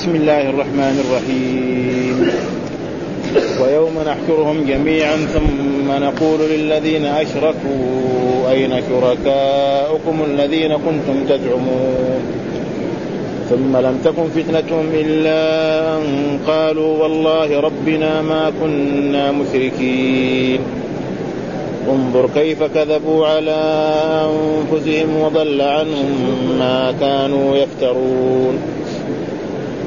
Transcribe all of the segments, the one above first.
بسم الله الرحمن الرحيم. ويوم نحشرهم جميعا ثم نقول للذين أشركوا أين شركاؤكم الذين كنتم تزعمون؟ ثم لم تكن فتنتهم إلا أن قالوا والله ربنا ما كنا مشركين. انظر كيف كذبوا على أنفسهم وضل عنهم ما كانوا يفترون.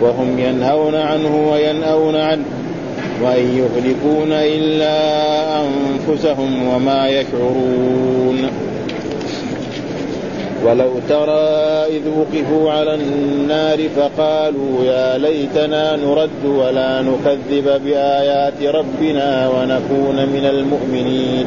وهم ينهون عنه وينأون عنه وإن يهلكون إلا أنفسهم وما يشعرون. ولو ترى إذ وقفوا على النار فقالوا يا ليتنا نرد ولا نكذب بآيات ربنا ونكون من المؤمنين.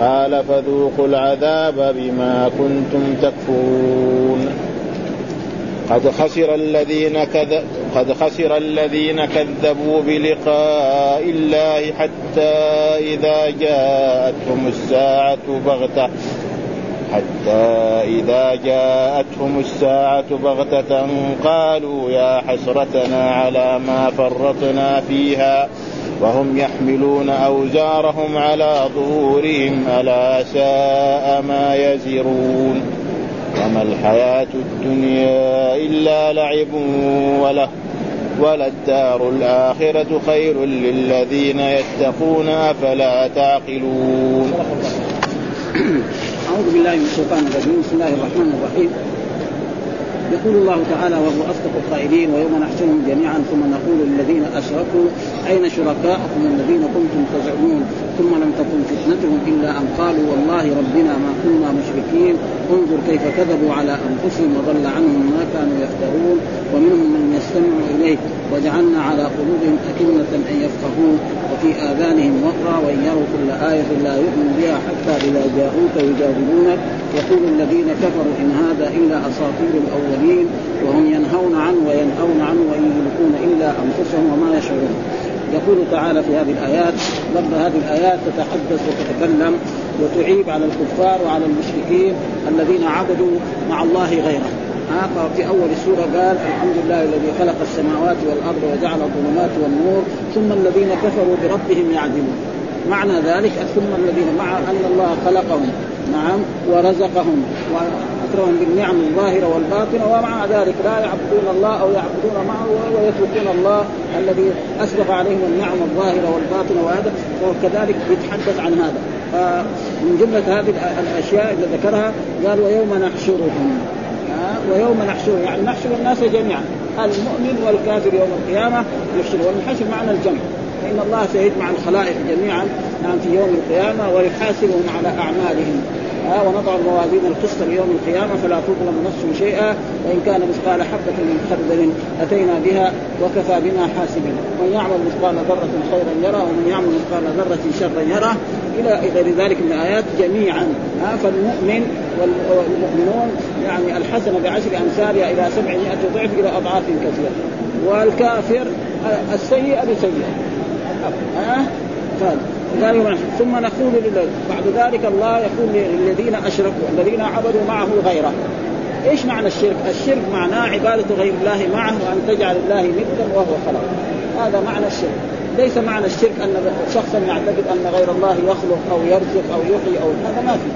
قال فذوقوا العذاب بما كنتم تكفرون. قد خسر الذين كذ... قد خسر الذين كذبوا بلقاء الله حتى إذا جاءتهم الساعة بغتة حتى إذا جاءتهم الساعة بغتة قالوا يا حسرتنا على ما فرطنا فيها. وهم يحملون أوزارهم على ظهورهم ألا ساء ما يزرون. وما الحياة الدنيا إلا لعب وله وللدار الآخرة خير للذين يتقون أفلا تعقلون. أعوذ بالله من الشيطان الرجيم. بسم الله الرحمن الرحيم. يقول الله تعالى وهو أصدق القائلين ويوم نحشرهم جميعا ثم نقول للذين أشركوا أين شركاءكم الذين كنتم تزعمون؟ ثم لم تكن فتنتهم إلا أن قالوا والله ربنا ما كنا مشركين. انظر كيف كذبوا على أنفسهم وضل عنهم ما كانوا يفترون. ومنهم من يستمع اليك وجعلنا على قلوبهم أكنة أن يفقهوا وفي آذانهم وقرا وإن يروا كل آية لا يؤمن بها حتى إذا جاءوك يجادلونك. يقول الذين كفروا إن هذا إلا أساطير الأولين وهم ينهون عنه وينهون عنه وإن يهلكون إلا أنفسهم وما يشعرون. يقول تعالى في هذه الآيات رب هذه الآيات تتحدث وتتكلم وتعيب على الكفار وعلى المشركين الذين عبدوا مع الله غيره ففي أول السوره قال الحمد لله الذي خلق السماوات والأرض وجعل الظلمات والنور ثم الذين كفروا بربهم يعدلون. معنى ذلك ثم الذين مع أن الله خلقهم نعم ورزقهم واكرمهم بالنعم الظاهرة والباطنة ومع ذلك لا يعبدون الله أو يعبدون معه ويتركون الله الذي اسبغ عليهم النعم الظاهرة والباطنة وهذا وكذلك يتحدث عن هذا. فمن جملة هذه الأشياء اللي ذكرها قال ويوم نحشرهم. ويوم نحشر يعني نحشر الناس جميعا. المؤمن والكافر يوم القيامة يحشر. والحشر معنى الجمع. فإن الله سيجمع الخلائق جميعا نعم في يوم القيامة ويحاسبهم على أعمالهم. ها ونضع الموازين القسط ليوم القيامة فلا تظلم نفس شيئا وإن كان مثقال حبة من خردل أتينا بها وكفى بنا حاسبين. من يعمل مثقال ذرة خيرا يرى ومن يعمل مثقال ذرة شرا يرى إلى غير ذلك من الآيات جميعا ها فالمؤمن والمؤمنون يعني الحسنه بعشر امثالها إلى سبعمائة ضعف إلى أضعاف كثيرة. والكافر السيئه بسيئه ها؟ قال ثم نقول بعد ذلك الله يقول للذين أشركوا الذين عبدوا معه غيره. إيش معنى الشرك؟ الشرك معناه عبادة غير الله معه وان تجعل الله ندا وهو خلق هذا معنى الشرك. ليس معنى الشرك أن شخصا يعتقد أن غير الله يخلق أو يرزق أو يحيي أو هذا ما في.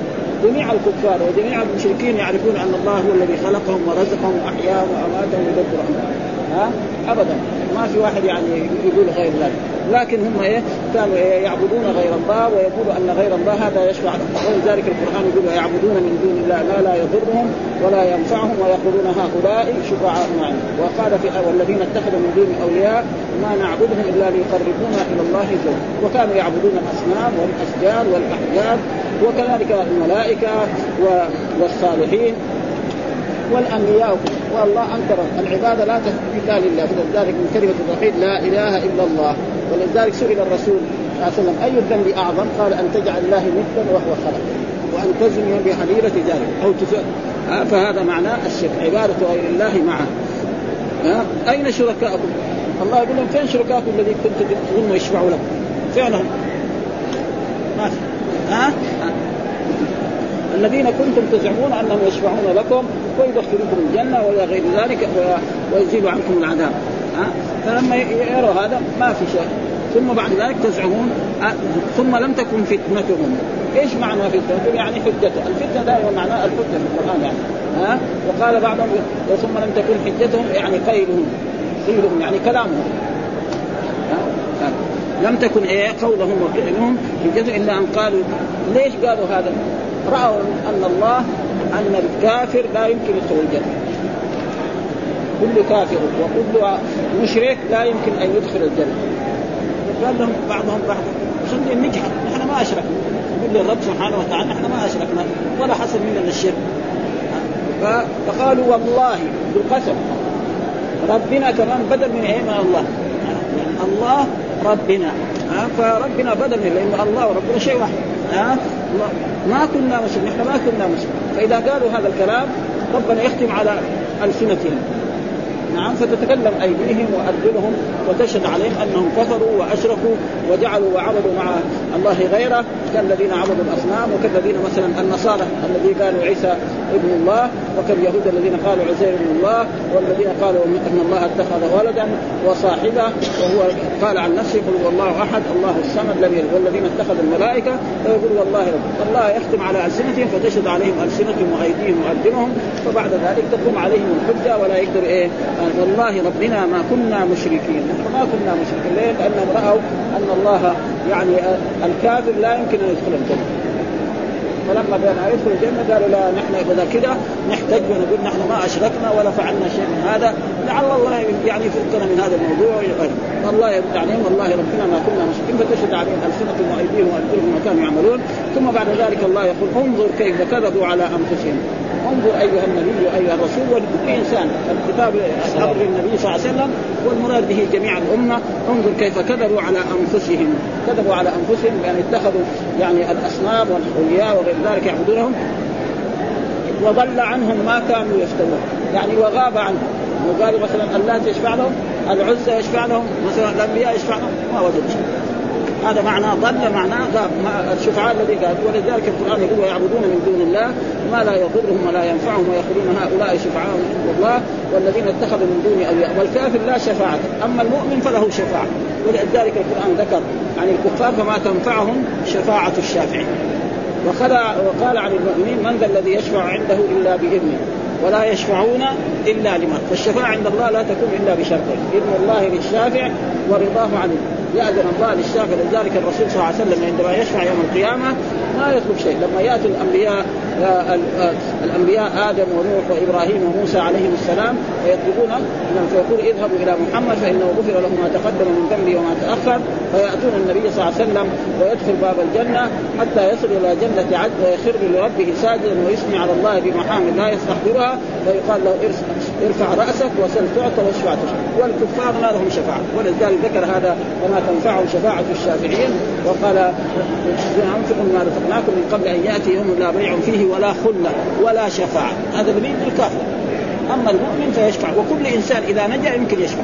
جميع الكفار وجميع المشركين يعرفون أن الله هو الذي خلقهم ورزقهم وأحياهم واماتهم ويدبر ها؟ ابدا. ما في واحد يعني يقول غير ذلك. لكن هم إيه؟ كانوا إيه؟ يعبدون غير الله ويقولوا أن غير الله هذا يشفع ولذلك القرآن يقول يعبدون من دون الله ما لا يضرهم ولا ينفعهم ويقولون هؤلاء شفعاء معنا. وقال في والذين اتخذوا من دون أولياء ما نعبدهم إلا ليقربونا إلى الله زوجا وكانوا يعبدون الأصنام والأشجار والأحجار وكذلك الملائكة والصالحين والأنبياء والله أنكر. العبادة لا تثبت لله. فلذلك من كلمة التوحيد لا إله إلا الله. ولذلك سئل الرسول صلى الله عليه وسلم أي الذنب أعظم؟ قال أن تجعل الله ندا وهو خلق وأن تزني بحليلة ذلك أو تفعل فهذا معناه الشرك. عبادة غير الله معه. ها؟ أين شركاءكم؟ الله يقول لهم فين شركاءكم الذين كنتم تظنوا يشفعوا لكم؟ فعلهم. ما في. ها؟ الذين كنتم تزعمون أنهم يشفعون لكم ويدخلوكم الجنة وإلى غير ذلك ويزيل عنكم العذاب. ها؟ فلما يروا هذا ما في شيء. ثم بعد ذلك تزعمون ثم لم تكن فتنتهم. إيش معنى فتنتهم؟ يعني حجته، الفتنة دائما معناها الحجة في القرآن يعني. ها؟ وقال بعضهم ثم لم تكن حجتهم يعني قيلهم. قيلهم يعني كلامهم. ها؟ لم تكن إيه؟ قولهم وفعلهم حجتهم إلا أن قالوا ليش قالوا هذا؟ رأوا أن الله أن الكافر لا يمكن يدخل الجنة. كل كافر وكل مشرك لا يمكن أن يدخل الجنة. قال لهم بعضهم بعض عشان نجحد نحن ما أشركنا. يقول للرب سبحانه وتعالى نحن ما أشركنا ولا حصل مننا الشرك. فقالوا والله بالقسم ربنا كمان بدل من إيه الله. الله ربنا فربنا بدل من لأن الله وربنا شيء واحد ها؟ ما كنا مشركين نحن ما كنا مشركين. فإذا قالوا هذا الكلام ربنا يختم على ألسنتهم. نعم فتتكلم أيديهم وأرجلهم وتشهد عليهم أنهم كفروا وأشركوا وجعلوا وعبدوا مع الله غيره كالذين عبدوا الأصنام وكالذين مثلا النصارى الذي قالوا عيسى ابن الله وكاليهود الذين قالوا عزير ابن الله والذين قالوا ان الله اتخذ ولدا وصاحبه وهو قال عن نفسه قل هو الله أحد الله الصمد لم يلد والذين اتخذوا الملائكة فيقول والله رب الله يختم على ألسنتهم فتشهد عليهم ألسنتهم وأيديهم وأرجلهم فبعد ذلك تقوم عليهم الحجة ولا يقدر إيه والله ربنا ما كنا مشركين نحن ما كنا مشركين. ليه؟ لأنهم رأوا أن الله يعني الكافر لا يمكن أن يدخل الجنة. فلما بان يدخل الجنة قالوا لا نحن إذا كذا نحتج ونقول نحن ما أشركنا ولا فعلنا شيء من هذا. لعل الله يعني يفكنا من هذا الموضوع. والله يرد عليهم والله ربنا ما كنا مشركين. فتشهد عليهم ألسنتهم وأيديهم وارجلهم ما كانوا يعملون. ثم بعد ذلك الله يقول انظر كيف كذبوا على أنفسهم. انظر ايها النبي ايها الرسول ولكل انسان الكتاب أمر النبي صلى الله عليه وسلم والمراد به جميع الامه انظر كيف كذبوا على انفسهم كذبوا على انفسهم بان اتخذوا يعني الاصنام والاولياء وغير ذلك يعبدونهم وضل عنهم ما كانوا يفترون يعني وغاب عنهم. وقالوا مثلا اللات يشفع لهم؟ العزى يشفع لهم؟ مثلا الأنبياء يشفع لهم؟ ما وجد شيء. هذا معناه ضل معناه غاب الشفعاء الذي قال ولذلك القرآن يقول ويعبدون من دون الله ما لا يضرهم ولا ينفعهم ويقولون هؤلاء شفعاء عند الله والذين اتخذوا من دون أولياء. والكافر لا شفاعة أما المؤمن فله شفاعة. ولذلك القرآن ذكر عن الكفار فما تنفعهم شفاعة الشافعين. وقال عن المؤمنين من ذا الذي يشفع عنده إلا بإذنه ولا يشفعون إلا لمن. فالشفاعة عند الله لا تكون إلا بشرطين إذن الله للشافع ورضاه عنه. يأذن الله للشافع لذلك الرسول صلى الله عليه وسلم عندما يشفع يوم القيامة ما يطلب شيء. لما يأتي الأنبياء آه، آه، الأنبياء آدم ونوح وإبراهيم وموسى عليهم السلام فيطلبون فيقول اذهبوا إلى محمد فإنه غفر له ما تقدم من ذنبه وما تأخر. فيأتون النبي صلى الله عليه وسلم ويدخل باب الجنة حتى يصل إلى جنة عدن ويخر لربه ساجدا ويثني على الله بمحامد لا يستحضرها فيقال له ارفع رأسك وسل تعطى واشفع والكفار ما لهم شفاعة. ولذلك ذكر هذا وما تنفعهم شفاعة الشافعين وقال أنفقوا ما رزقناكم من قبل أن يأتي يوم لا بيع فيه ولا خلة ولا شفاعة. هذا دليل الكافر. أما المؤمن فيشفع. وكل إنسان إذا نجا يمكن يشفع.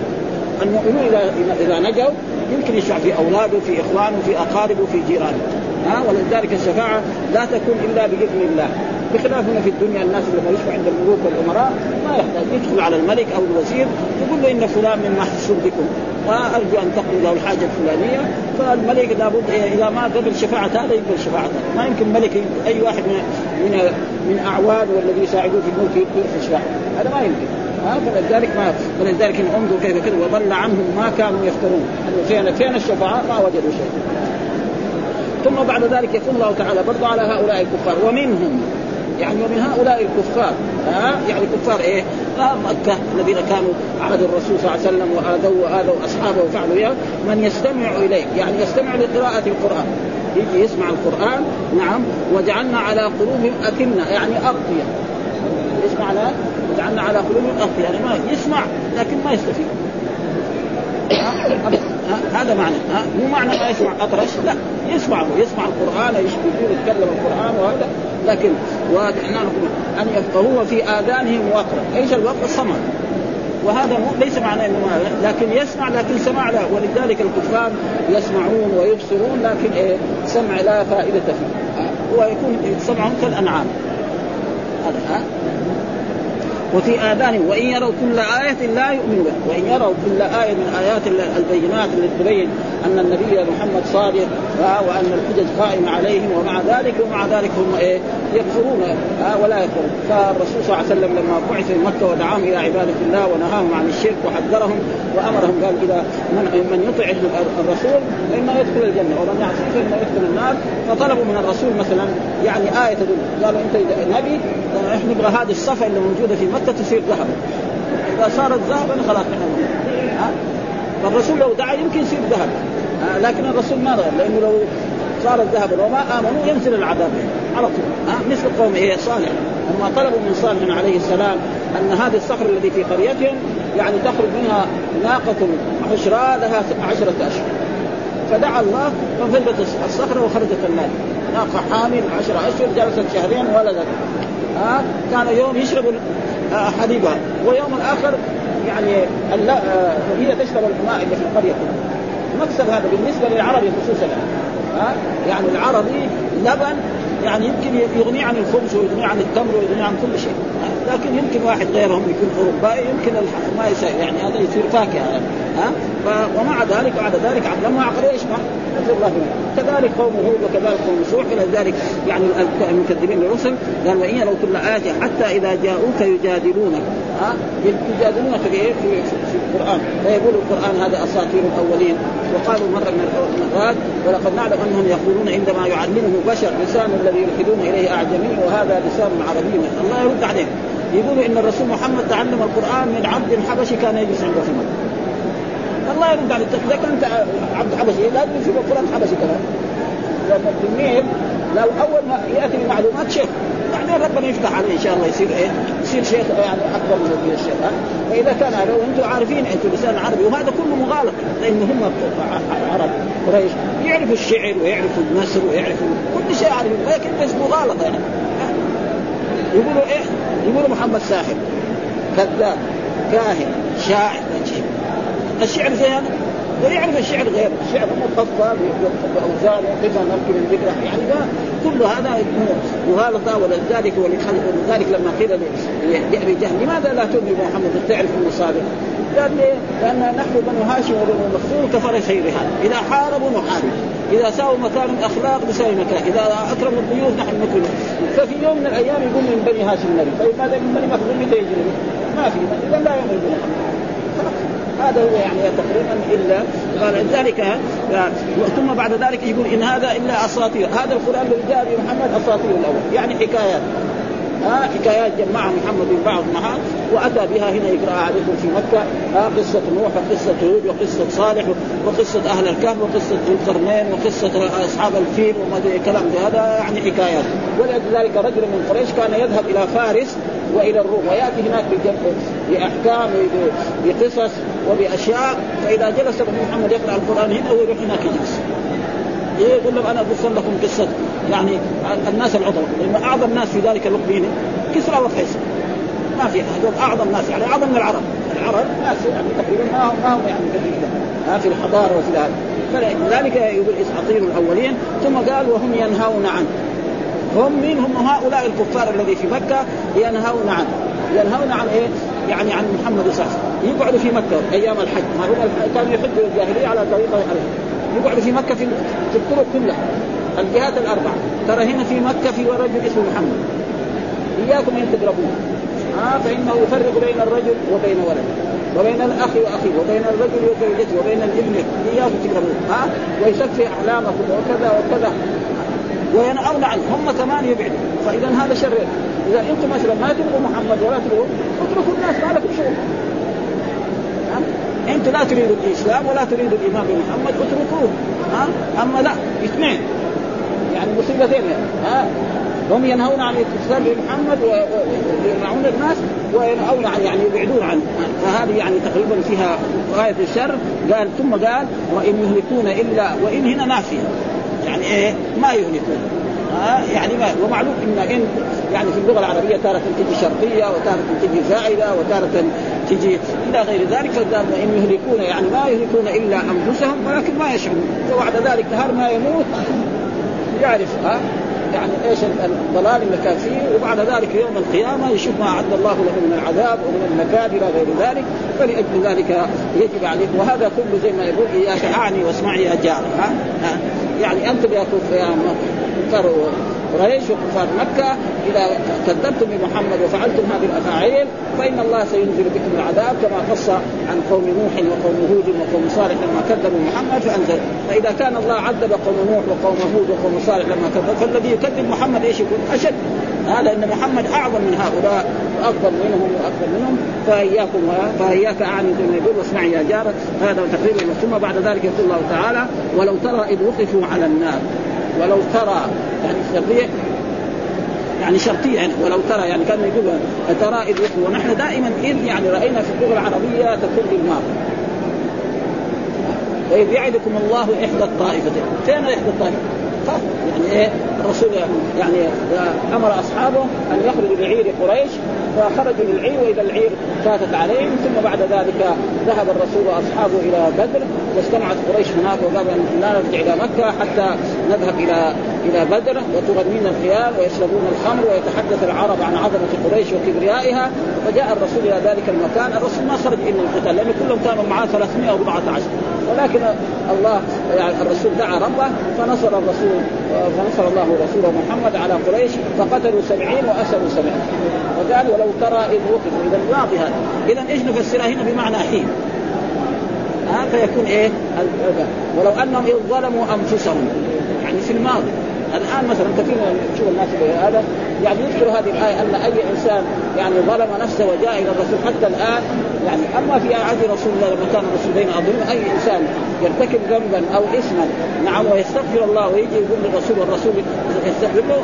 المؤمنون إذا إذا نجوا يمكن يشفع في أولاده في إخوانه في أقاربه في جيرانه. ها؟ ولذلك الشفاعة لا تكون إلا بإذن الله. بخلاف هنا في الدنيا الناس لما يشفع عند الملوك والأمراء ما يحتاج يدخل على الملك أو الوزير يقول له إن فلان من محسوب بكم. وارجو أن تقضوا له الحاجة الفلانية فالملك لابد اذا ما قبل شفاعة هذا يقبل شفاعة. هذا ما يمكن ملك أي واحد من من من اعوان والذي يساعدوه في الملك يدخل شفاعه هذا ما يمكن. فلذلك ما فلذلك انظر كيف كذا وضل عنهم ما كانوا يفترون. فين فين الشفعاء ما وجدوا شيء ثم بعد ذلك يقول الله تعالى برضو على هؤلاء الكفار ومنهم يعني ومن هؤلاء الكفار ها؟ يعني كفار إيه؟ آه مكة الذين كانوا عهد الرسول صلى الله عليه وسلم واذوا واذوا اصحابه وفعلوا إياه. من يستمع إليه يعني يستمع لقراءة القرآن. يجي يسمع القرآن نعم وجعلنا على قلوبهم أكنة يعني اغطيه إيش معنى؟ وجعلنا على قلوبهم اغطيه يعني ما يسمع لكن ما يستفيد. هذا معنى. ها؟ مو معنى ما يسمع أطرش؟ لا. يسمع يسمع القرآن يتكلم القرآن وهذا. لكن أن يفقهوه في آذانهم وقرا. إيش الوقت الصمت وهذا مو ليس معنى إنه لكن يسمع لكن سمع لا ولذلك الكفار يسمعون ويبصرون لكن إيه؟ سمع لا فائدة فيه. ويكون سمعهم كالأنعام. هذا ها؟ وفي آذانهم وإن يروا كل آية لا يؤمنوا به وإن يروا كل آية من آيات البينات التي تبين أن النبي محمد صادق وأن الحجج قائمة عليهم ومع ذلك ومع ذلك هم إيه يكفرون ولا يكفرون. فالرسول صلى الله عليه وسلم لما بعث في مكة ودعاهم إلى عبادة الله ونهاهم عن الشرك وحذرهم وأمرهم قال إذا من, من يطع الرسول فإما يدخل الجنة ومن يعصيه فإما يدخل النار. فطلبوا من الرسول مثلا يعني آية تدل قالوا أنت نبي إحنا نبغى هذه الصفة اللي موجودة في مكة تصير ذهب. إذا صارت ذهبا خلاص نحن فالرسول لو دعا يمكن يصير ذهب. لكن الرسول ما غير لأنه لو صارت ذهبا وما آمنوا ينزل العذاب. على طول. مثل قوم إيه صالح. لما طلبوا من صالح عليه السلام أن هذه الصخر التي في قريتهم يعني تخرج منها ناقة عشراء لها عشرة أشهر. فدعا الله ففلت الصخرة وخرجت المال. ناقة حامل عشرة أشهر جلست شهرين ولدت ها؟ كان يوم يشرب حليبها ويوم اخر يعني هي تشرب الماء اللي في القرية. مكسب هذا بالنسبة للعربي خصوصا. ها؟ يعني العربي لبن يعني يمكن يغني عن الخبز ويغني عن التمر ويغني عن كل شيء. لكن يمكن واحد غيرهم يكون اوروبائي يمكن ما يساوي يعني هذا يصير فاكهة. ها؟ ومع ذلك بعد ذلك علمها عقل إيش الله كذلك قوم هود وكذلك قوم نوح إلى ذلك يعني المكذبين للرسل قال وإن يروا كل آية حتى إذا جاءوك يجادلونك. ها؟ يجادلونك في إيه؟ في, في القرآن. فيقول القرآن هذا أساطير الأولين. وقالوا مرة من المرات ولقد نعلم أنهم يقولون عندما يعلمه بشر لسان الذي يلحدون إليه أعجمي وهذا لسان عربي. الله يرد عليهم يقولوا إن الرسول محمد تعلم القرآن من عبد حبشي كان يجلس في مكه الله يرد عليك إذا كنت عبد حبشي لازم يشوف القران حبشي كمان لأن التلميذ لو أول ما يأتي بمعلومات شيخ بعدين ربنا يفتح عليه إن شاء الله يصير إيه؟ يصير شيخ يعني أكبر من الشيخ فإذا كان لو أنتم عارفين أنتم لسان عربي وهذا كله مغالط لأن هم عرب قريش. يعرفوا الشعر ويعرفوا النثر ويعرفوا كل شيء عربي لكن بس مغالطة يعني. يقولوا إيه؟ يقولوا محمد ساحر كذاب كاهن شاعر الشعر زي هذا؟ ويعرف الشعر غير. الشعر مفصل باوزان وقفا نركب الذكرى يعني ده كل هذا مغالطه ولذلك ولذلك لما قيل لابي جهل. لماذا لا تؤمن بمحمد تعرف أنه صادق؟ قال ليه؟ لأن نحن بنو هاشم وبنو مخزوم كفر خير هذا، إذا حاربوا نحارب، إذا ساووا مكان اخلاق نساوي مكان، إذا أكرموا الضيوف نحن نكرم، ففي يوم من الأيام يقول من بني هاشم النبي، طيب ماذا من بني مخزوم متى يجري؟ ما في. إذا لا يؤمن بمحمد. هذا هو يعني تقريبا إلا قال ذلك. ثم بعد ذلك يقول إن هذا إلا أساطير. هذا القرآن الذي جاء به محمد أساطير الأول يعني حكايات. ها حكايات جمعها محمد من بعض النهار وأتى بها هنا يقرأ عليكم في مكة. ها قصة نوح وقصة هود وقصة صالح وقصة أهل الكهف وقصة ذو القرنين وقصة أصحاب الفيل وما كلام هذا يعني حكايات ولذلك رجل من قريش كان يذهب إلى فارس وإلى الروم ويأتي هناك بأحكام بقصص وبأشياء فإذا جلس محمد يقرأ القرآن هنا هو يروح هناك يجلس يقول لهم أنا اقص لكم قصة يعني الناس العظماء لأن أعظم ناس في ذلك الوقت؟ كسرى وقيصر ما في هذول أعظم ناس يعني أعظم من العرب. العرب ناس يعني تقريبا ما هم ما يعني كثير في الحضارة وفي هذا فلذلك يقول اساطير الأولين ثم قال وهم ينهون عنه. هم مين؟ هم هؤلاء الكفار الذي في مكة ينهون عنه. ينهون عن إيه؟ يعني عن محمد صلى الله عليه وسلم. يقعدوا في مكة أيام الحج. ما هم كانوا يحجوا الجاهلية على طريقة يقعدوا في مكة في الطرق كلها. الجهات الأربعة. ترى هنا في مكة في رجل اسمه محمد. إياكم أن تقربوه ها فإنه يفرق بين الرجل وبين ولده. وبين الأخ وأخيه وبين الرجل وزوجته وبين الابن اياكم تكرهون ها؟ ويسفي احلامكم وكذا وكذا. وينأون عنه. هم كمان يبعدوا فإذا هذا شر. إذا أنتم مثلا ما تبغوا محمد ولا تبغوا اتركوا الناس ما لكم شغل. أنت لا تريد الإسلام ولا تريد الايمان بمحمد اتركوه. ها؟ أما لا اثنين. يعني مصيبتين. ها؟ هم ينهون عن الاتصال بمحمد ويمنعون الناس وينهون عن يعني يبعدون عنه فهذه يعني تقريبا فيها غاية الشر. قال ثم قال وإن يهلكون الا وإن هنا نافية. يعني إيه؟ ما يهلكون. آه يعني ما ومعلوم ان إن يعني في اللغة العربية تارة تجي شرطيه وتارة تجي زائدة وتارة تجي إلى غير ذلك. فقال ان يهلكون يعني ما يهلكون إلا أنفسهم ولكن ما يشعرون. وبعد ذلك نهار ما يموت. يعرف ها آه يعني إيش الضلال اللي كان فيه وبعد ذلك يوم القيامة يشوف ما أعد الله له من العذاب ومن النكال إلى غير ذلك فلأجل ذلك يجب عليك. وهذا كله زي ما يقول إياك أعني واسمعي يا جار ها, يعني أنتم يا كفار قريش وكفار مكة إذا كذبتم بمحمد وفعلتم هذه الأفاعيل فإن الله سينزل بكم العذاب كما قص عن قوم نوح وقوم هود وقوم صالح لما كذبوا محمد فأنزل. فإذا كان الله عذب قوم نوح وقوم هود وقوم صالح لما كذبوا فالذي يكذب محمد إيش يكون؟ أشد. هذا لأن محمد أعظم من هؤلاء وافضل منهم وأكبر منهم. فإياكم فإياك أعني ثم يقول واسمعي يا جار هذا تقريبا ثم بعد ذلك يقول الله تعالى ولو ترى إذ وقفوا على النار ولو ترى يعني شرطية يعني شرطيه يعني ولو ترى يعني كان يقول ترى إذ ونحن دائما إذ يعني رأينا في اللغة العربية تكون بالماضي وإذ يعدكم الله إحدى الطائفتين، فين إحدى الطائفتين؟ خاف يعني إيه؟ الرسول يعني أمر أصحابه أن يخرجوا لعير قريش فخرجوا للعير وإذا العير فاتت عليهم ثم بعد ذلك ذهب الرسول وأصحابه إلى بدر واجتمعت قريش هناك وقالوا لا نرجع إلى مكة حتى نذهب إلى إلى بدر وتغنين الخيام ويشربون الخمر ويتحدث العرب عن عظمة قريش وكبريائها. فجاء الرسول إلى ذلك المكان الرسول ما خرج إلا القتال لأن كلهم كانوا معاه 314 ولكن الله يعني الرسول دعا ربه فنصر الرسول فنصر الله رسوله محمد على قريش فقتلوا سبعين وأسروا سبعين. وقال ولو ترى إذ وقفوا إذا الماضي هذا. إذا إيش نفسرها هنا بمعنى حين؟ ها فيكون إيه؟ ولو أنهم إذ ظلموا أنفسهم. يعني في الماضي. الآن مثلا كثير من الناس هذا يعني يذكر هذه الآية أن أي إنسان يعني ظلم نفسه وجاء إلى الرسول حتى الآن يعني أما في عهد رسول الله لما كان الرسول بين أظن أي إنسان يرتكب ذنبا أو اثما نعم ويستغفر الله ويجي يقول للرسول والرسول يستغفر له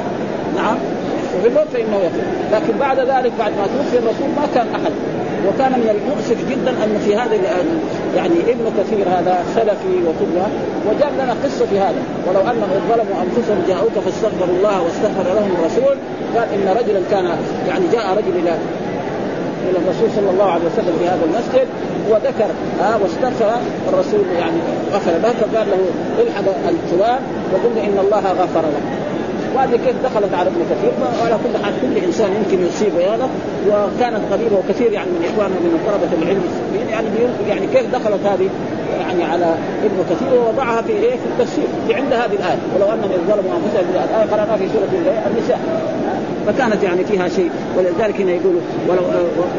نعم يستغفر له فإنه يغفر. لكن بعد ذلك بعد ما توفي الرسول ما كان أحد. وكان من المؤسف جدا أن في هذا يعني ابن كثير هذا سلفي وكذا وجاب لنا قصة في هذا. ولو أنهم ظلموا أنفسهم جاءوك فاستغفروا الله واستغفر لهم الرسول قال إن رجلا كان يعني جاء رجل إلى إلى الرسول صلى الله عليه وسلم في هذا المسجد وذكر ها واستغفر الرسول يعني غفر له. فقال له الحق الفلان وقل إن الله غفر له. وهذه كيف دخلت على ابن كثير؟ وعلى كل حال كل إنسان يمكن يصيب هذا وكانت قريبة وكثير يعني من إخواننا من طلبة العلم يعني يعني كيف دخلت هذه؟ يعني على ابن كثير ووضعها في إيه؟ في التفسير في عند هذه الآية. ولو أنهم ظلموا أنفسهم الآية قرانا في سورة النساء. فكانت يعني فيها شيء. ولذلك هنا يقول ولو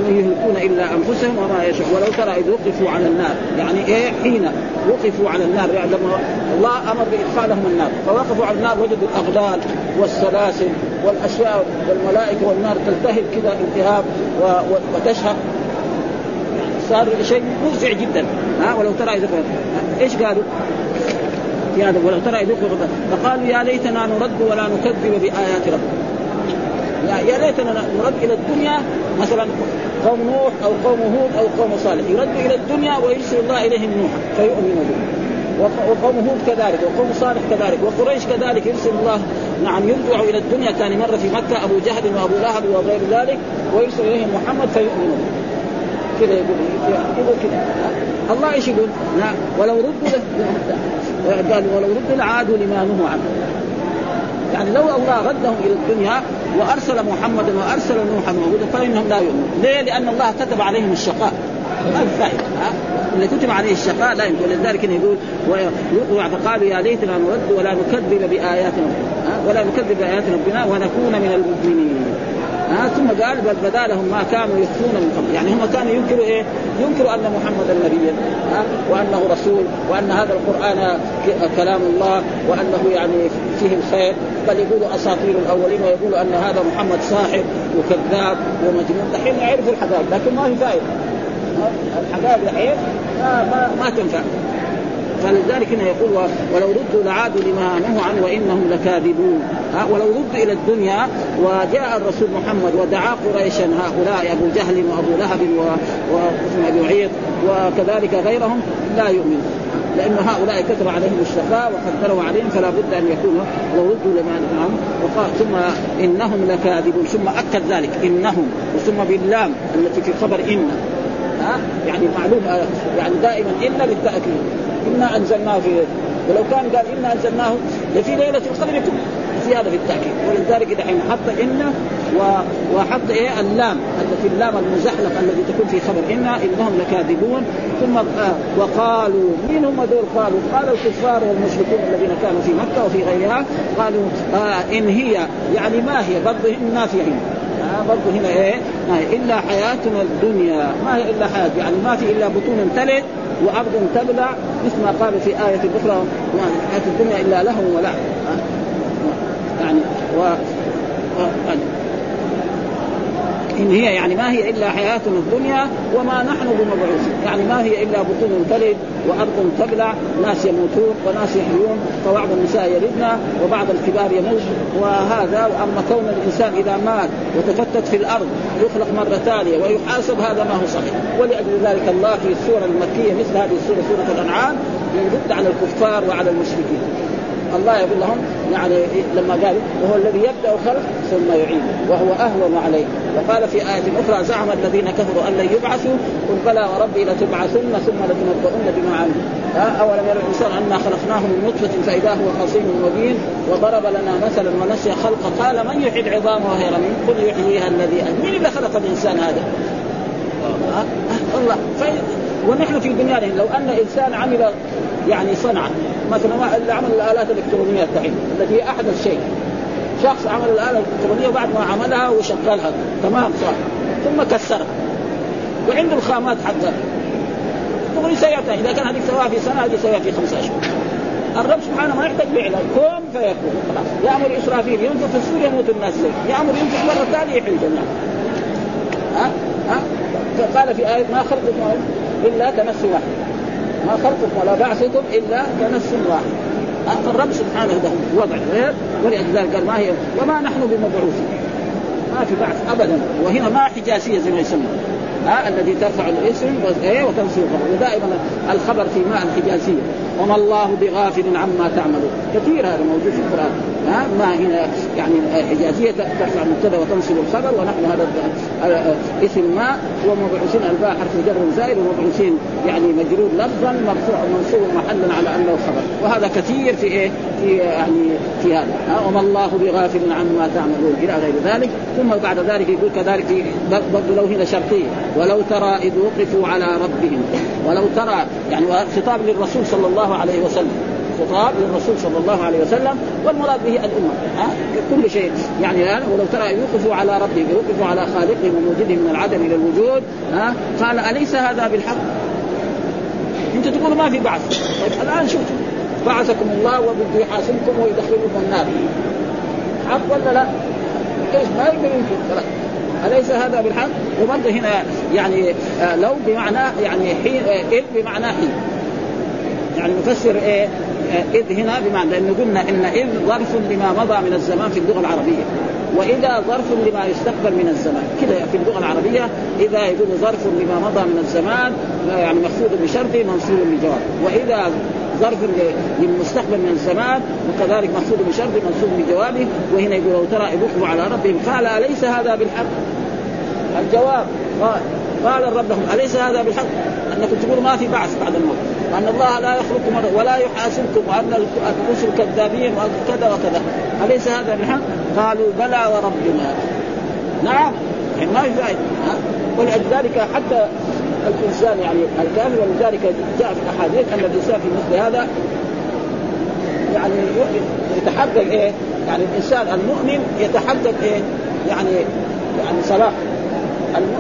يهلكون إلا أنفسهم وما يشاء. ولو ترى إذ وقفوا على النار. يعني إيه؟ حين وقفوا على النار. يعني لما الله أمر بادخالهم النار. فوقفوا على النار وجدوا الاغلال والسلاسل والأشياء والملائكة والنار تلتهب كذا التهاب وتشهق صار شيء مفزع جدا. ها ولو ترى إذا إيش قالوا؟ في هذا ولو ترى إذا فقالوا يا ليتنا نرد ولا نكذب بآيات ربنا. يا ليتنا نرد إلى الدنيا مثلا قوم نوح أو قوم هود أو قوم صالح. يرد إلى الدنيا ويرسل الله إليهم نوحا فيؤمنوا به. وقوم هود كذلك وقوم صالح كذلك وقريش كذلك يرسل الله. نعم يرجع إلى الدنيا ثاني مرة في مكة أبو جهل وأبو لهب وغير ذلك ويرسل إليهم محمد فيؤمنون كذا يقول يقول كذا الله إيش يقول؟ ولو ردوا قال ولو ردوا لعادوا لما نهوا عنه. يعني لو الله ردهم إلى الدنيا وأرسل محمدا وأرسل نوحا وهودا فإنهم لا يؤمنون، ليه؟ لأن الله كتب عليهم الشقاء. ما اللي كتب عليه الشقاء لا يمكن. ولذلك يقول فقالوا يا ليتنا نرد ولا نكذب بايات ربنا ولا نكذب بايات ربنا ونكون من المؤمنين. ها ثم قال بل بدا لهم ما كانوا يخفون من قبل. يعني هم كانوا ينكروا إيه؟ ينكروا أن محمدا نبيا ها وأنه رسول وأن هذا القرآن كلام الله وأنه يعني فيه الخير بل يقولوا أساطير الأولين ويقولوا أن هذا محمد ساحر وكذاب ومجنون. دحين يعرفوا الحقائق لكن ما في فائدة. الحقائق دحين ما, ما, ما تنفع. فلذلك هنا يقول ولو ردوا لعادوا لما نهوا عنه وإنهم لكاذبون. ها ولو ردوا إلى الدنيا وجاء الرسول محمد ودعا قريشا هؤلاء أبو جهل وأبو لهب أبي عيط وكذلك غيرهم لا يؤمنون. لأن هؤلاء كتب عليهم الشقاء وقدروا عليهم فلا بد أن يكونوا لو ردوا لما نعم وقال ثم إنهم لكاذبون. ثم أكد ذلك إنهم. وثم باللام التي في خبر إن. ها يعني معلوم يعني دائما إن للتأكيد إنا أنزلناه في ولو كان قال إنا أنزلناه لفي ليلة القدر يكون هذا في التأكيد. ولذلك دحين حط و... وحط إيه؟ اللام. التي اللام المزحلقة الذي تكون في خبر. إنا إنهم لكاذبون. ثم وقالوا مين هم دول قالوا؟ قال الكفار والمشركون الذين كانوا في مكة وفي غيرها. قالوا آه إن هي يعني ما هي؟ برضه آه برضه هنا إيه؟ ما هي؟ إلا حياتنا الدنيا، ما هي إلا حياه يعني ما في إلا بطون تلد. وارض تبلع مثل ما قال في آية أخرى حياة الدنيا إلا له ولعب يعني و... و... إن هي يعني ما هي إلا حياتنا الدنيا وما نحن بمبعوث يعني ما هي إلا بطون تلد وأرض تبلع ناس يموتون وناس يحيون فبعض النساء يلدن وبعض الكبار يموت. وهذا وأما كون الإنسان إذا مات وتفتت في الأرض يخلق مرة ثانية ويحاسب هذا ما هو صحيح. ولأجل ذلك الله في السورة المكية مثل هذه السورة سورة الأنعام يرد على الكفار وعلى المشركين. الله يقول لهم يعني لما قال وهو الذي يبدأ الخلق ثم يعيد وهو أهون عليه. وقال في آية أخرى زعم الذين كفروا أن لن يبعثوا قل بلى وربي لتبعثن ثم لتنبؤن بما عملوا. أولم يرى الإنسان أنا خلقناه من نطفة فإذا هو خصيم مبين وضرب لنا مثلا ونسي خلقه قال من يحيي العظام وهي رميم قل يحييها الذي مين اللي خلق الإنسان هذا؟ الله ونحن في دنيانا لو أن إنسان عمل يعني صنعة مثلا اللي عمل الآلات الإلكترونية الحين التي هي أحدث شيء. شخص عمل الآلة الإلكترونية وبعد ما عملها وشغلها. تمام صار ثم كسرها. وعنده الخامات حقها تقول يسويها إذا كان هذيك سواها في سنة هذه يسويها في خمسة اشهر الرب سبحانه ما يحتاج فعلا كون فيكون. خلاص. يامر إسرافيل ينفخ في السور يموت الناس. زي يامر ينفخ مرة ثانية يحيي الجميع ها؟ ها؟ فقال في آية ما خلقكم إلا كنفس واحد ما خلقكم ولا بعثكم إلا كنفس واحد الرب سبحانه له وضع غير ولذلك قال ما هي؟ وما نحن بمبعوثين. ما في بعث ابدا. وهنا ما حجازيه زي ما يسمى. ها الذي ترفع الاسم وتنصب الخبر ودائما الخبر في ماء الحجازيه وما الله بغافل عما تعملون. كثير هذا موجود في القرآن. ها ما هنا يعني حجازيه ترفع المبتدا وتنصب الخبر ونحن هذا اسم ما ومبعوثين الباء حرف جر زائد ومبعوثين يعني مجرور لفظا مرفوع منصوب محلا على أنه خبر. وهذا كثير في إيه؟ في يعني في هذا. وما الله بغافل عما تعملون إلى غير ذلك. ثم بعد ذلك يقول كذلك برضه لو هنا شرطيه ولو ترى إذ وقفوا على ربهم. ولو ترى يعني خطاب للرسول صلى الله عليه وسلم. خطاب للرسول صلى الله عليه وسلم والمراد به الأمة. ها؟ كل شيء. يعني الآن ولو ترى يوقفوا على ربهم يوقفوا على خالقهم وموجودهم من العدم إلى الوجود ها؟ قال أليس هذا بالحق؟ أنتم تقولوا ما في بعث. طيب الآن شوفوا بعثكم الله وبده يحاسبكم ويدخلكم النار. حق ولا لا؟ إيش ما يقدر يمكن. أليس هذا بالحق؟ وبرضه هنا يعني آه لو بمعنى يعني حين آه إذ بمعنى حين. يعني نفسر إيه؟ إذ هنا بمعنى لأنه قلنا إن إذ ظرف لما مضى من الزمان في اللغة العربية. وإذا ظرف لما يستقبل من الزمان. كذا في اللغة العربية إذا يقول ظرف لما مضى من الزمان يعني مخفوض بشرطه منصوب بجواب. وإذا ظرف للمستقبل من الزمان وكذلك مخفوض بشرط منصوب بجوابه وهنا يقول لو ترى يبقوا على ربهم قال أليس هذا بالحق؟ الجواب قال قال الرب لهم أليس هذا بالحق؟ انكم تقولوا ما في بعث بعد الموت. وان الله لا يخلق ولا يحاسبكم وأن الرسل كذابين وكذا وكذا. أليس هذا بالحق؟ قالوا بلى وربنا. نعم. يعني ما في ولذلك حتى الإنسان يعني الكافر ولذلك جاء في الأحاديث أن الإنسان في مثل هذا يعني يتحقق إيه؟ يعني الإنسان المؤمن يتحقق إيه؟ يعني يعني صلاح.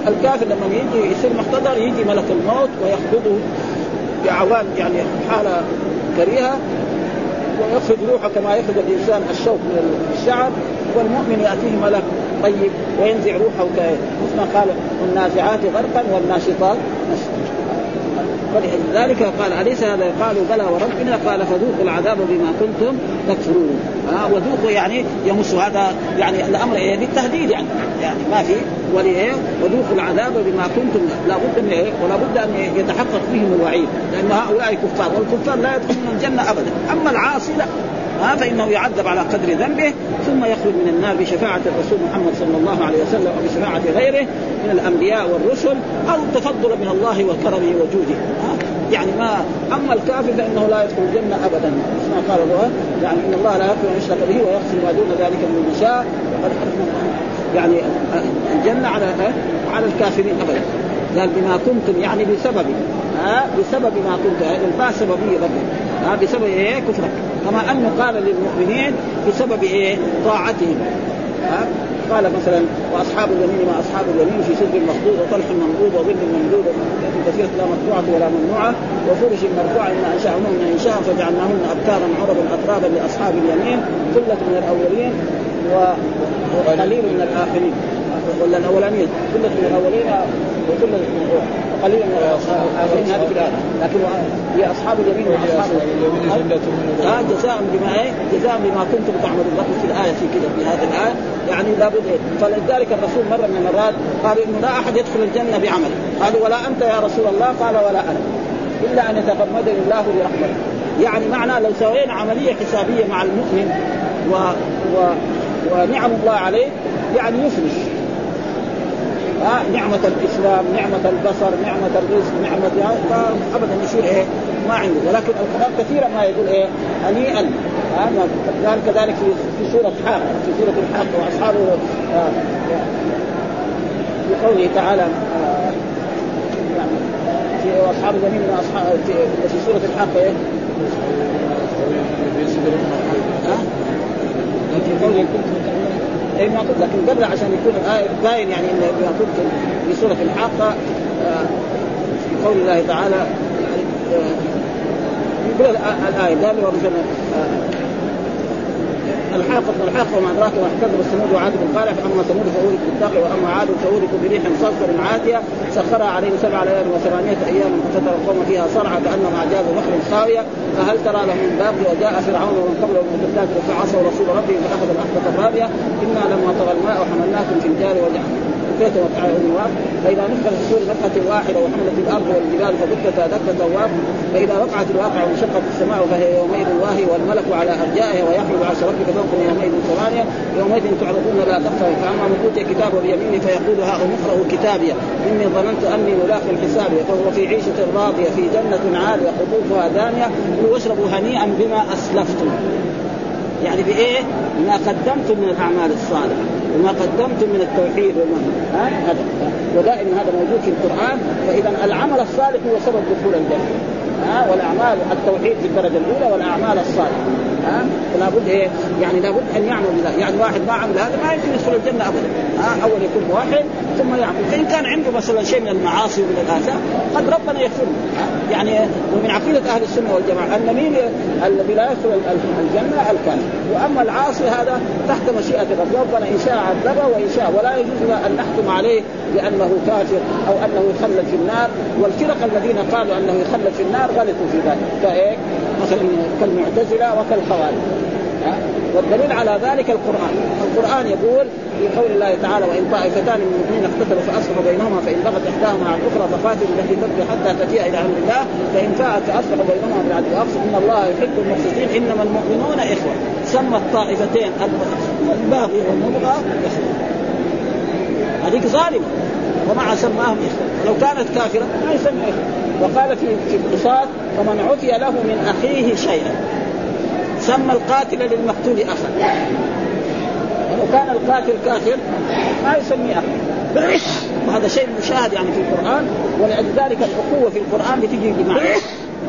الكافر لما يجي يصير محتضر يجي ملك الموت ويخبضه بعوان يعني حالة كريهة ويخرج روحه كما يخرج الإنسان الشوك من الشعر والمؤمن يأتيه ملك طيب وينزع روحه كما قال والنازعات غرقا والناشطات ولذلك قال أليس هذا؟ قالوا بلى وربنا. قال فذوقوا العذاب بما كنتم تكفرون. آه وذوقوا يعني يمس هذا يعني الأمر إيه بالتهديد يعني يعني ما في وذوقوا العذاب بما كنتم لابد من إيه؟ ولا بد أن يتحقق فيهم الوعيد لأن هؤلاء كفار والكفار لا يدخلون الجنة أبدا. أما العاصي لا. ها فإنه يعذب على قدر ذنبه ثم يخرج من النار بشفاعة الرسول محمد صلى الله عليه وسلم وبشفاعة غيره من الأنبياء والرسل أو تفضل من الله وكرمه وجوده. يعني ما أما الكافر فإنه لا يدخل الجنة ابدا. كما قال الله يعني إن الله لا يغفر أن يشرك به ويغفر ما دون ذلك من يشاء. وقد يعني الجنة على على الكافرين ابدا. قال بما كنتم يعني بسبب ها؟ بسبب ما كنتم هذه الباء سببيه برضه ها؟ بسبب إيه؟ كفرك. كما أنه قال للمؤمنين بسبب إيه؟ طاعتهم. ها؟ قال مثلا وأصحاب اليمين ما أصحاب اليمين في سدر مخضوض وطلح منضود وظل ممدود كثيرة لا مقطوعة ولا ممنوعة وفرش مرفوعة إن أنشأهن إنشاء فجعلناهن أبكارا عربا أترابا لأصحاب اليمين ثلة من الأولين وقليل من الآخرين. ولا من الأولين وثلة من قليل من الاخرين هذه في الايه لكن هي أصحاب اليمين وأصحاب اليمين آه جزاء بما إيه؟ جزاء بما كنتم تعملون. لكم في الآية في كذا في هذه الآية يعني لابد إيه؟ فلذلك الرسول مرة من المرات قال إنه لا أحد يدخل الجنة بعمله قالوا ولا أنت يا رسول الله؟ قال ولا أنا. إلا أن يتغمدني الله برحمته. يعني معنى لو سوينا عملية حسابية مع المؤمن و, و... ونعم الله عليه يعني يفلس ها نعمة الإسلام نعمة البصر نعمة الرزق نعمة أبدا يصير إيه؟ ما عنده. ولكن القرآن كثيرا ما يقول إيه؟ هنيئا قال كذلك في في سورة حاق في سورة الحاق وأصحابه آه في قوله تعالى آه يعني في أصحاب اليمين من أصحاب في, في سورة الحاق إيه؟ في قوله ما قلت لكن قبل عشان يكون الايه باين يعني إن ما قلت في سوره الحاقة آه، في قول الله تعالى آه، يقول الآية قال الحاقة الحاقة وما أدراك ما كذب الثمود وعاد بالقارع فأما ثمود فأولك بالطاغية وأما عاد فأولك بريح صرصر عاتية سخرها عليهم سبع ليال وثمانية أيام فترى القوم فيها صرعى كأنهم أعجاز بحر خاوية. فهل ترى لهم من باقي وجاء فرعون ومن قبله المتدات فعصوا رسول ربهم فأخذ الأخذة الرابية. إنا لما طغى الماء وحملناكم في الجار وجعلنا بكيت وتعالى فإذا نفخ في السور نفخة واحدة وحملت الأرض والجبال فدكتا دكه واحدة فإذا وقعت الواقع وانشقت السماء فهي يومئذ واهي والملك على أرجائها ويحمل عرش ربك فوقهم يومئذ ثمانية يومئذ تعرضون لا تخفى فأما من أوتي كتابه بيمينه فيقول ها اقرأوا كتابي. إني ظننت أني ملاق حسابي فهو في عيشة راضية في جنة عالية قطوفها دانية واشربوا هنيئا بما أسلفتم. يعني بإيه؟ ما قدمتم من الأعمال الصالحة. وما قدمتم من التوحيد وما هذا. ودائما هذا موجود في القرآن. فإذا العمل الصالح هو سبب دخول الجنة. ها؟ والأعمال التوحيد في الدرجة الأولى والأعمال الصالحة. ها فلا بد إيه؟ يعني لابد أن يعمل بذلك يعني واحد ما عمل هذا ما يمكن يدخل الجنة ابدا. ها؟ أول يكون موحد ثم يعمل. فإن كان عنده مثلا شيء من المعاصي ومن الآثام قد ربنا يغفر يعني ومن عقيدة أهل السنة والجماعة أن مين الذي لا يدخل الجنة؟ الكافر وأما العاصي هذا تحت مشيئة ربنا ربنا إن شاء عذبه وإن شاء ولا يجوز أن نحكم عليه بأنه كافر أو أنه يخلد في النار. والفرق الذين قالوا أنه يخلد في النار غلطوا في ذلك. كإيه؟ مثلا كالمعتزلة وكالخوارج والدليل على ذلك القرآن. القرآن يقول في قول الله تعالى وإن طائفتان من المؤمنين اقتتلوا فأصلحوا بينهما فإن بغت إحداهما على الأخرى فقاتلوا التي تبغي حتى تفيء إلى أمر الله. فإن فاءت فأصلحوا بينهما بالعدل وأقسطوا إن الله يحب المقسطين إنما المؤمنون إخوة. سمى الطائفتين الباغي والمبغى إخوة. هذيك ظالمة. ومع سماهم إخوة. لو كانت كافرة ما يسمى إخوة. وقال في في القصاص فمن عفي له من أخيه شيئا. سمى القاتل للمقتول اخا ولو كان القاتل كافر ما يسمي اخا وهذا شيء مشاهد يعني في القرآن ولذلك الأخوة في القرآن بتجي بمعنى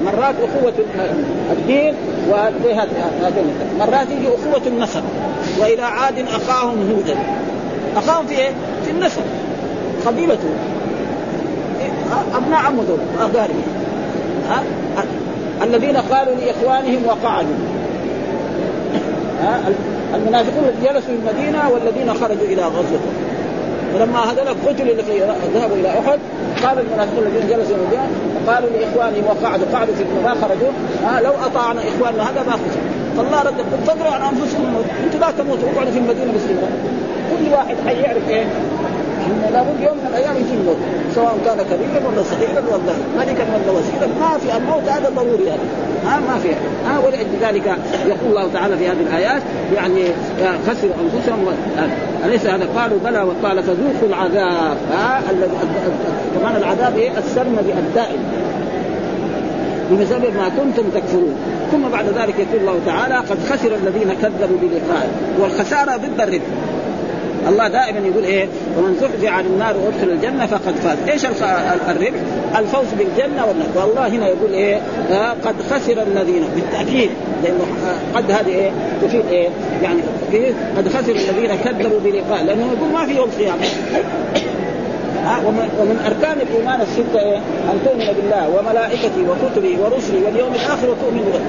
مرات أخوة الدين مرات يجي أخوة النسب. وإلى عاد أخاهم هودا. أخاهم في إيه؟ في النسب. قبيلته. أبناء عمه دول الذين قالوا لإخوانهم وقعدوا. المنافقون جلسوا في المدينة والذين خرجوا إلى غزوة. ولما هذول قتلوا اللي ذهبوا إلى أحد قال المنافقون الذين جلسوا في المدينة قالوا لإخوانهم وقعدوا قعدوا في ما خرجوا؟ لو أطعنا إخواننا هذا ما خرج فالله رد قل تدروا عن أنفسكم أنتم لا تموتوا اقعدوا في المدينة مسلمين كل واحد حيعرف إيه؟ إنه لابد يوم من الأيام يجي الموت سواء كان كبيرا ولا صغيرا ولا ملكا ولا وزيرا. ما في الموت هذا ضروري هذا ها ما في. ها ولأجل ذلك يقول الله تعالى في هذه الآيات يعني خسروا أنفسهم أليس هذا؟ قالوا بلى وقال فذوقوا العذاب. ها كمان العذاب إيه؟ السرمدي الدائم بسبب ما كنتم تكفرون. ثم بعد ذلك يقول الله تعالى قد خسر الذين كذبوا بلقائه. والخسارة ضد الربح الله دائما يقول إيه؟ ومن زحزح عن النار وأدخل الجنة فقد فاز. إيش الربح؟ الفوز بالجنة والنار والله هنا يقول إيه؟ آه قد خسر الذين بالتأكيد. لأنه قد هذه إيه؟ تفيد إيه؟ يعني قد خسر الذين كذبوا بلقاء. لأنه يقول ما في يوم قيامة. ومن, ومن أركان الإيمان الستة إيه؟ أن تؤمن بالله وملائكته وكتبه ورسله واليوم الآخر وتؤمن به.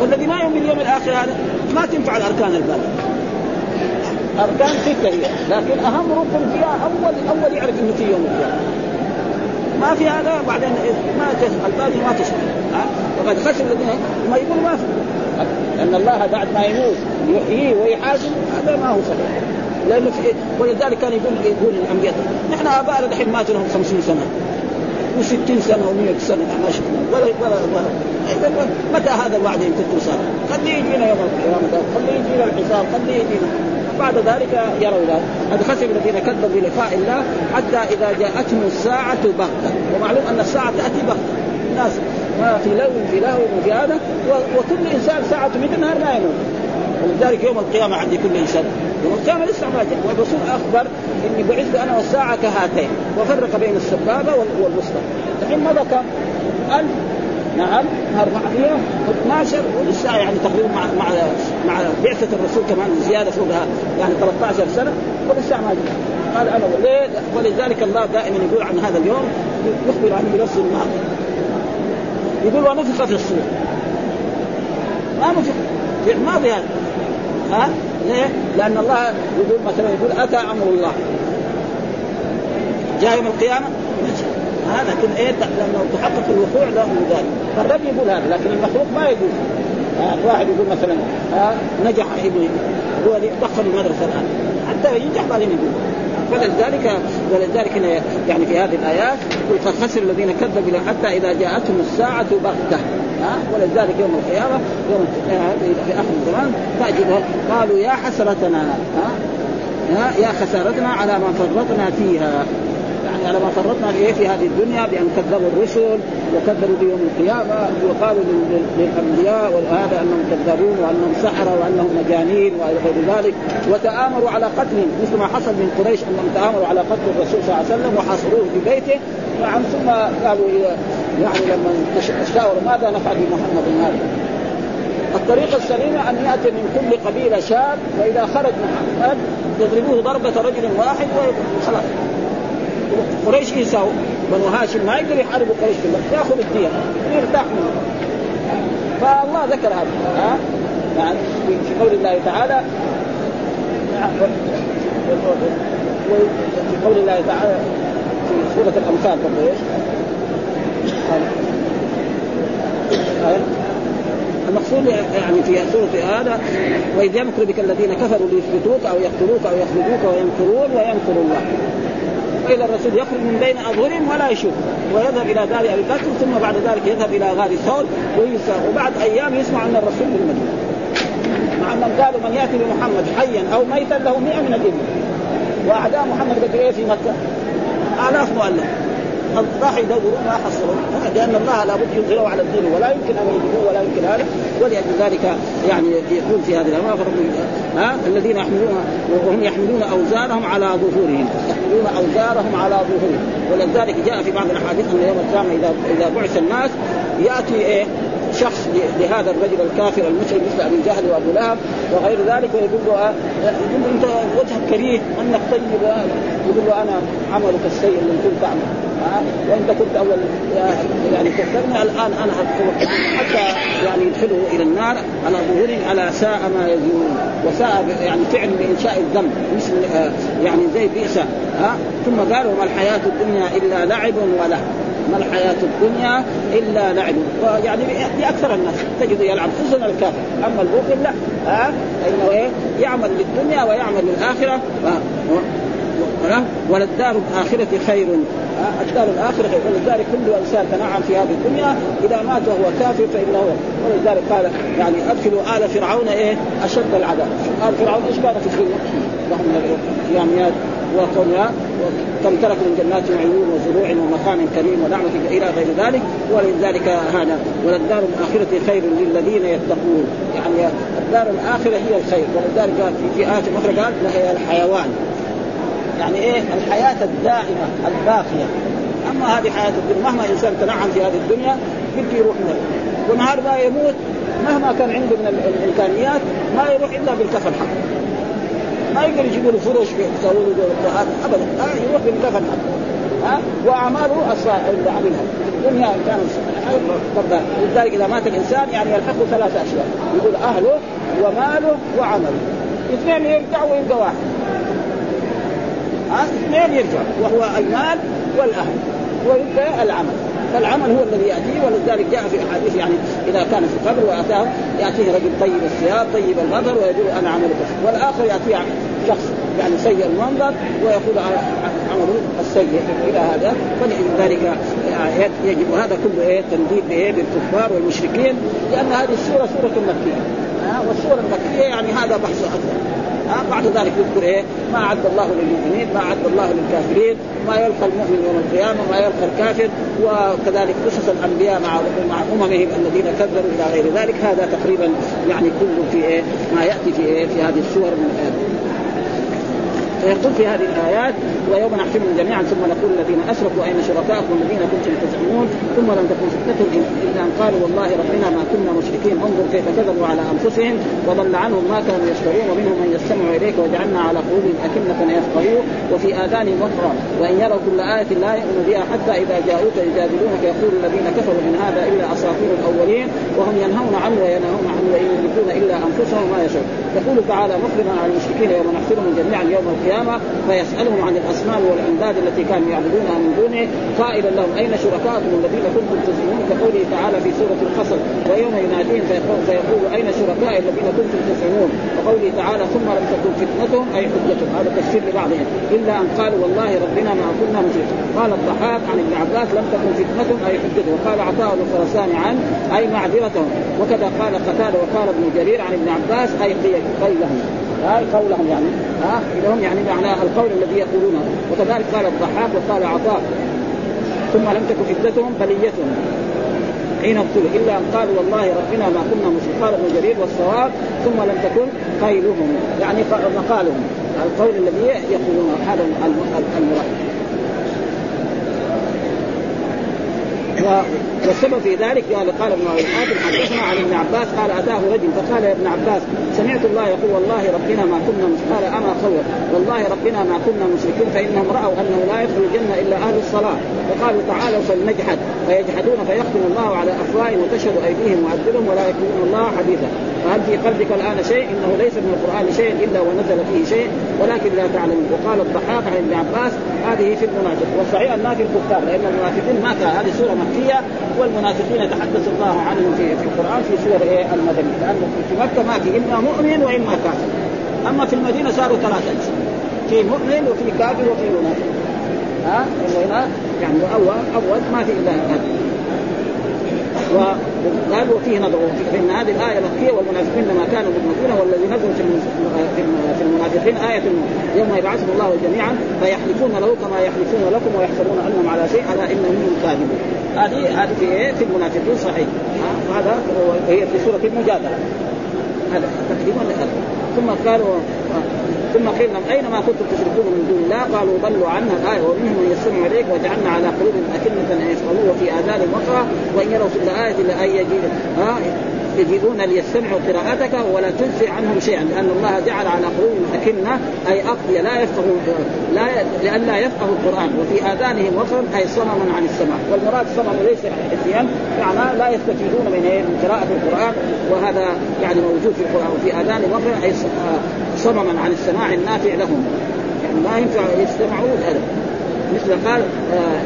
والذي ما يؤمن باليوم الآخر هذا ما تنفع الأركان الباقية. أركان ستة هي. لكن أهم ركن فيها اول أول يعرف إنه في يوم القيامة. ما في هذا بعدين ما الباقي ما تشمل وقد خسر الذين ما يقول ما في. لأن الله بعد ما يموت يحييه ويحاسب هذا ما هو صحيح. لأنه في ولذلك كان يقول يقول الأنبياء نحن ابائنا دحين ماتوا لهم 50 سنة. و60 سنة و100 سنة ما شفنا ولا ولا ولا. متى هذا الوعد إن كنتم؟ خليه يجينا يوم القيامة. خليه يجينا الحساب خليه يجينا. بعد ذلك يروا ذلك. قد خسر الذين كذبوا بلقاء الله حتى إذا جاءتهم الساعة بغتة. ومعلوم أن الساعة تأتي بغتة. الناس ما في لو في لهو وفي هذا. وكل إنسان ساعة من النهار ما يموت ولذلك يوم القيامة عند كل إنسان. يوم القيامة لسه ما جاء. والرسول أخبر إني بعثت أنا والساعة كهاتين. وفرق بين السبابة والوسطى. الحين مضى كم؟ 1000 نعم 412 ولسه يعني تقريبا مع مع مع بعثة الرسول كمان زيادة فوقها يعني 13 سنة ولسه ما قال أنا ليه ولذلك الله دائما يقول عن هذا اليوم يخبر عنه بنفس الماضي. يقول ونفخ في الصور. ما نفخ في الماضي هذا. ها؟ ليه؟ لأن الله يقول مثلا يقول أتى أمر الله. جاء يوم القيامة؟ هذا كل إيه لأنه تحقق الوقوع له ذلك. فالرب يقول هذا لكن المخلوق ما يقول آه واحد يقول مثلا آه نجح ابني هو دخل المدرسة الآن. حتى ينجح بعدين يقول. ولذلك ولذلك يعني في هذه الآيات قد خسر الذين كذبوا حتى إذا جاءتهم الساعة بغتة. ها ولذلك يوم القيامة يوم في آخر الزمان تجد قالوا يا حسرتنا ها يا خسارتنا على ما فرطنا فيها. يعني على ما فرطنا في في هذه الدنيا بأن كذبوا الرسل وكذبوا بيوم القيامة وقالوا للأنبياء وهذا أنهم كذابون وأنهم سحرة وأنهم مجانين والى غير ذلك وتآمروا على قتلهم مثل ما حصل من قريش أنهم تآمروا على قتل الرسول صلى الله عليه وسلم وحاصروه في بيته. نعم ثم قالوا يعني لما تشاوروا ماذا نفعل بمحمد هذا؟ الطريقة السليمة أن يأتي من كل قبيلة شاب فإذا خرج محمد يضربوه ضربة رجل واحد وخلاص. قريش يساووا بنو هاشم ما يقدر يحاربوا قريش كلها ياخذ الدية ويرتاح منه فالله ذكر هذا. ها؟ يعني في قول الله تعالى في قول الله تعالى في سورة الأنفال برضه إيش؟ المقصود يعني في سورة هذا وإذ يمكر بك الذين كفروا ليثبتوك أو يقتلوك أو يخرجوك ويمكرون ويمكر الله. واذا الرسول يخرج من بين أظهرهم ولا يشوف ويذهب إلى دار أبي بكر ثم بعد ذلك يذهب إلى غار ثور وبعد أيام يسمع أن الرسول بالمدينة مع أنهم قالوا من يأتي بمحمد حيا أو ميتا له 100 من الإبل. وأعداء محمد قد إيه في مكة؟ آلاف مؤلف. راح يدوروا ما حصلوا. لأن الله لابد يظهره على الدين ولا يمكن أن يجيبوه ولا يمكن هذا. ولأجل ذلك يعني يقول في هذه الأمر ها؟ الذين يحملون وهم يحملون أوزارهم على ظهورهم. يحملون أوزارهم على ظهورهم. ولذلك جاء في بعض الأحاديث أن يوم القيامة اذا إذا بعث الناس يأتي إيه؟ شخص لهذا الرجل الكافر المشرك مثل أبي جهل وأبو لهب وغير ذلك ويقول له يقول له أنت وجهك كريه أنك طيب يقول له أنا عملك السيء اللي كنت تعمل ها؟ وأنت كنت اول يعني كفرني الآن أنا حتى يعني يدخله إلى النار على ظهورهم على ساء ما يزنون وساء يعني فعل بانشاء الذنب مثل يعني زي بئس. ها؟ ثم قال وما الحياة الدنيا إلا لعب وله ما الحياة الدنيا إلا لعب. يعني لأكثر الناس تجد يلعب خصوصا الكافر. أما المؤمن لا. ها؟ فإنه إيه؟ يعمل للدنيا ويعمل للآخرة. وللدار الآخرة خير. الدار الآخرة خير. ولذلك كل إنسان تنعم في هذه الدنيا. إذا مات وهو كافر فإنه ولذلك قال يعني أدخلوا آل فرعون إيه؟ أشد العذاب. آل فرعون إيش كان في الدنيا؟ لهم من الياميات وقومها كم ترك من جنات وعيون وزروع ومقام كريم ونعمة إلى غير ذلك. ولذلك هذا. وللدار الآخرة خير للذين يتقون. يعني الدار الآخرة هي الخير. ولذلك في, في آية أخرى قال هي الحيوان. يعني إيه؟ الحياة الدائمة الباقية. أما هذه حياة الدنيا مهما إنسان تنعم في هذه الدنيا بده يروح منها. ونهار ما يموت مهما كان عنده من الإمكانيات ما يروح إلا بالكفن حقه ما يقدر يجيبوا له فرش يسووا له ابدا. آه يروح بالكفن حقه ها؟ وأعماله الصالحه اللي عملها. الدنيا كان طب لذلك إذا مات الإنسان يعني يلحقه ثلاث أشياء. يقول أهله وماله وعمله. اثنين يرجع ويبقى واحد. اثنين يرجع وهو المال والأهل ويبقى العمل. فالعمل هو الذي يأتيه ولذلك جاء في أحاديث يعني إذا كان في قبر وأتاه يأتيه رجل طيب الثياب طيب النظر ويقول أنا عملك. والآخر يأتيه شخص يعني سيء المنظر ويقول عمله السيء إلى هذا. فلذلك يجب هذا كله إيه؟ تنديد بايه بالكفار والمشركين لأن هذه السورة سورة مكية. والسوره المكيه يعني هذا بحث أكثر بعد ذلك يذكر إيه؟ ما أعد الله للمؤمنين ما أعد الله للكافرين ما يلقى المؤمن يوم القيامة ما يلقى الكافر وكذلك قصص الأنبياء مع مع أممهم الذين كذبوا إلى غير ذلك. هذا تقريبا يعني كله في إيه؟ ما يأتي في إيه؟ في هذه السور من فيقول في هذه الآيات ويوم نحشرهم جميعا ثم نقول الذين أشركوا أين شركاءكم الذين كنتم تزعمون؟ ثم لم تكن فتنتهم إلا إن قالوا والله ربنا ما كنا مشركين. انظر كيف كذبوا على أنفسهم وضل عنهم ما كانوا يشترون ومنهم من يستمع إليك وجعلنا على قلوبهم أكنة يفقهوا وفي آذانهم وقرا. وإن يروا كل آية لا يؤمن بها حتى إذا جاءوك يجادلونك يقول الذين كفروا من هذا إلا أساطير الأولين وهم ينهون عنه وينهون عنه وإن يملكون إلا أنفسهم ما يشاء. يقول تعالى مخبرا على المشركين يوم نحشرهم جميعا يوم القيامة. فيسألهم عن الاصنام والانداد التي كانوا يعبدونها من دونه. قائلا لهم أين شركاءكم الذين كنتم تزعمون كقوله تعالى في سورة القصر ويوم يناديهم فيقول, أين شركائي الذين كنتم تزعمون؟ وقوله تعالى ثم لم تكن فتنتهم أي حجتهم. هذا تفسير لبعضهم. إلا أن قالوا والله ربنا ما كنا مشركين. قال الضحاك عن ابن عباس لم تكن فتنتهم أي حجتهم. وقال عطاء الخرسان عن أي معذرتهم. وكذا قال قتادة وقال ابن جرير عن ابن عباس أي قيلهم هاي قولهم يعني ها لهم يعني معنى القول الذي يقولونه. وكذلك قال الضحاك وقال عطاء ثم لم تكن فتنتهم بليتهم حين ابتلوا إلا أن قالوا والله ربنا ما كنا مشركين قال ابن جرير والصواب ثم لم تكن قيلهم يعني مقالهم. القول الذي يقولونه هذا المراد والسبب في ذلك قال قال ابن أبي حاتم حدثنا عن ابن عباس قال أتاه رجل فقال يا ابن عباس سمعت الله يقول والله ربنا ما كنا قال أما خير والله ربنا ما كنا مشركين فإنهم رأوا أنه لا يدخل الجنه إلا أهل الصلاة. فقالوا تعالوا فلنجحد فيجحدون فيختم الله على أفواههم وتشهد أيديهم وأرجلهم ولا يكلمون الله حديثا. فهل في قلبك الآن شيء؟ إنه ليس من القرآن شيء إلا ونزل فيه شيء ولكن لا تعلمون وقال الضحاك عن ابن عباس هذه في المنافق. والصحيح أنها في الكفار لأن المنافقين ما كان. هذه سورة مكية والمنافقين تحدث الله عنهم في في القرآن في سور إيه؟ المدني لأنه في مكة ما في إما مؤمن وإما كافر. أما في المدينة صاروا ثلاثة. في مؤمن وفي كافر وفي منافق. ها؟ هنا يعني اول أول ما في إلا هذا. وقال وفيه نظر فان هذه الآية مكيه والمنافقين لما كانوا مؤمنين والذي نزل في المنافقين آية يوم يبعثهم الله جميعا فيحلفون له كما يحلفون لكم ويحسبون أنهم على شيء ألا إنهم هم كاذبون. هذه هذه في إيه؟ في المنافقين صحيح. هذا هي في سورة المجادلة. هذا تقريبا ثم قالوا ثم قيل لهم أين ما كنتم تشركون من دون الله؟ قالوا ضلوا عنا الآية ومنهم من يستمع إليك وجعلنا على قلوبهم أكنة أن يفقهوا وفي آذانهم وقرا وإن يروا كل إيه لاي يجيد ها يجيئون ليستمعوا قراءتك ولا تجزي عنهم شيئا لأن الله جعل على قلوبهم أكنة أي اقضيه لا يفقهوا لا لئلا يفقهوا القرآن. وفي آذانهم وقرا أي صمما عن السماع والمراد صمم ليس حسيا معناه لا يستفيدون من من قراءة القرآن. وهذا يعني موجود في القرآن. وفي اذانهم وقرا أي صمما عن السماع النافع لهم. يعني ما ينفع يستمعون هذا. مثل قال آه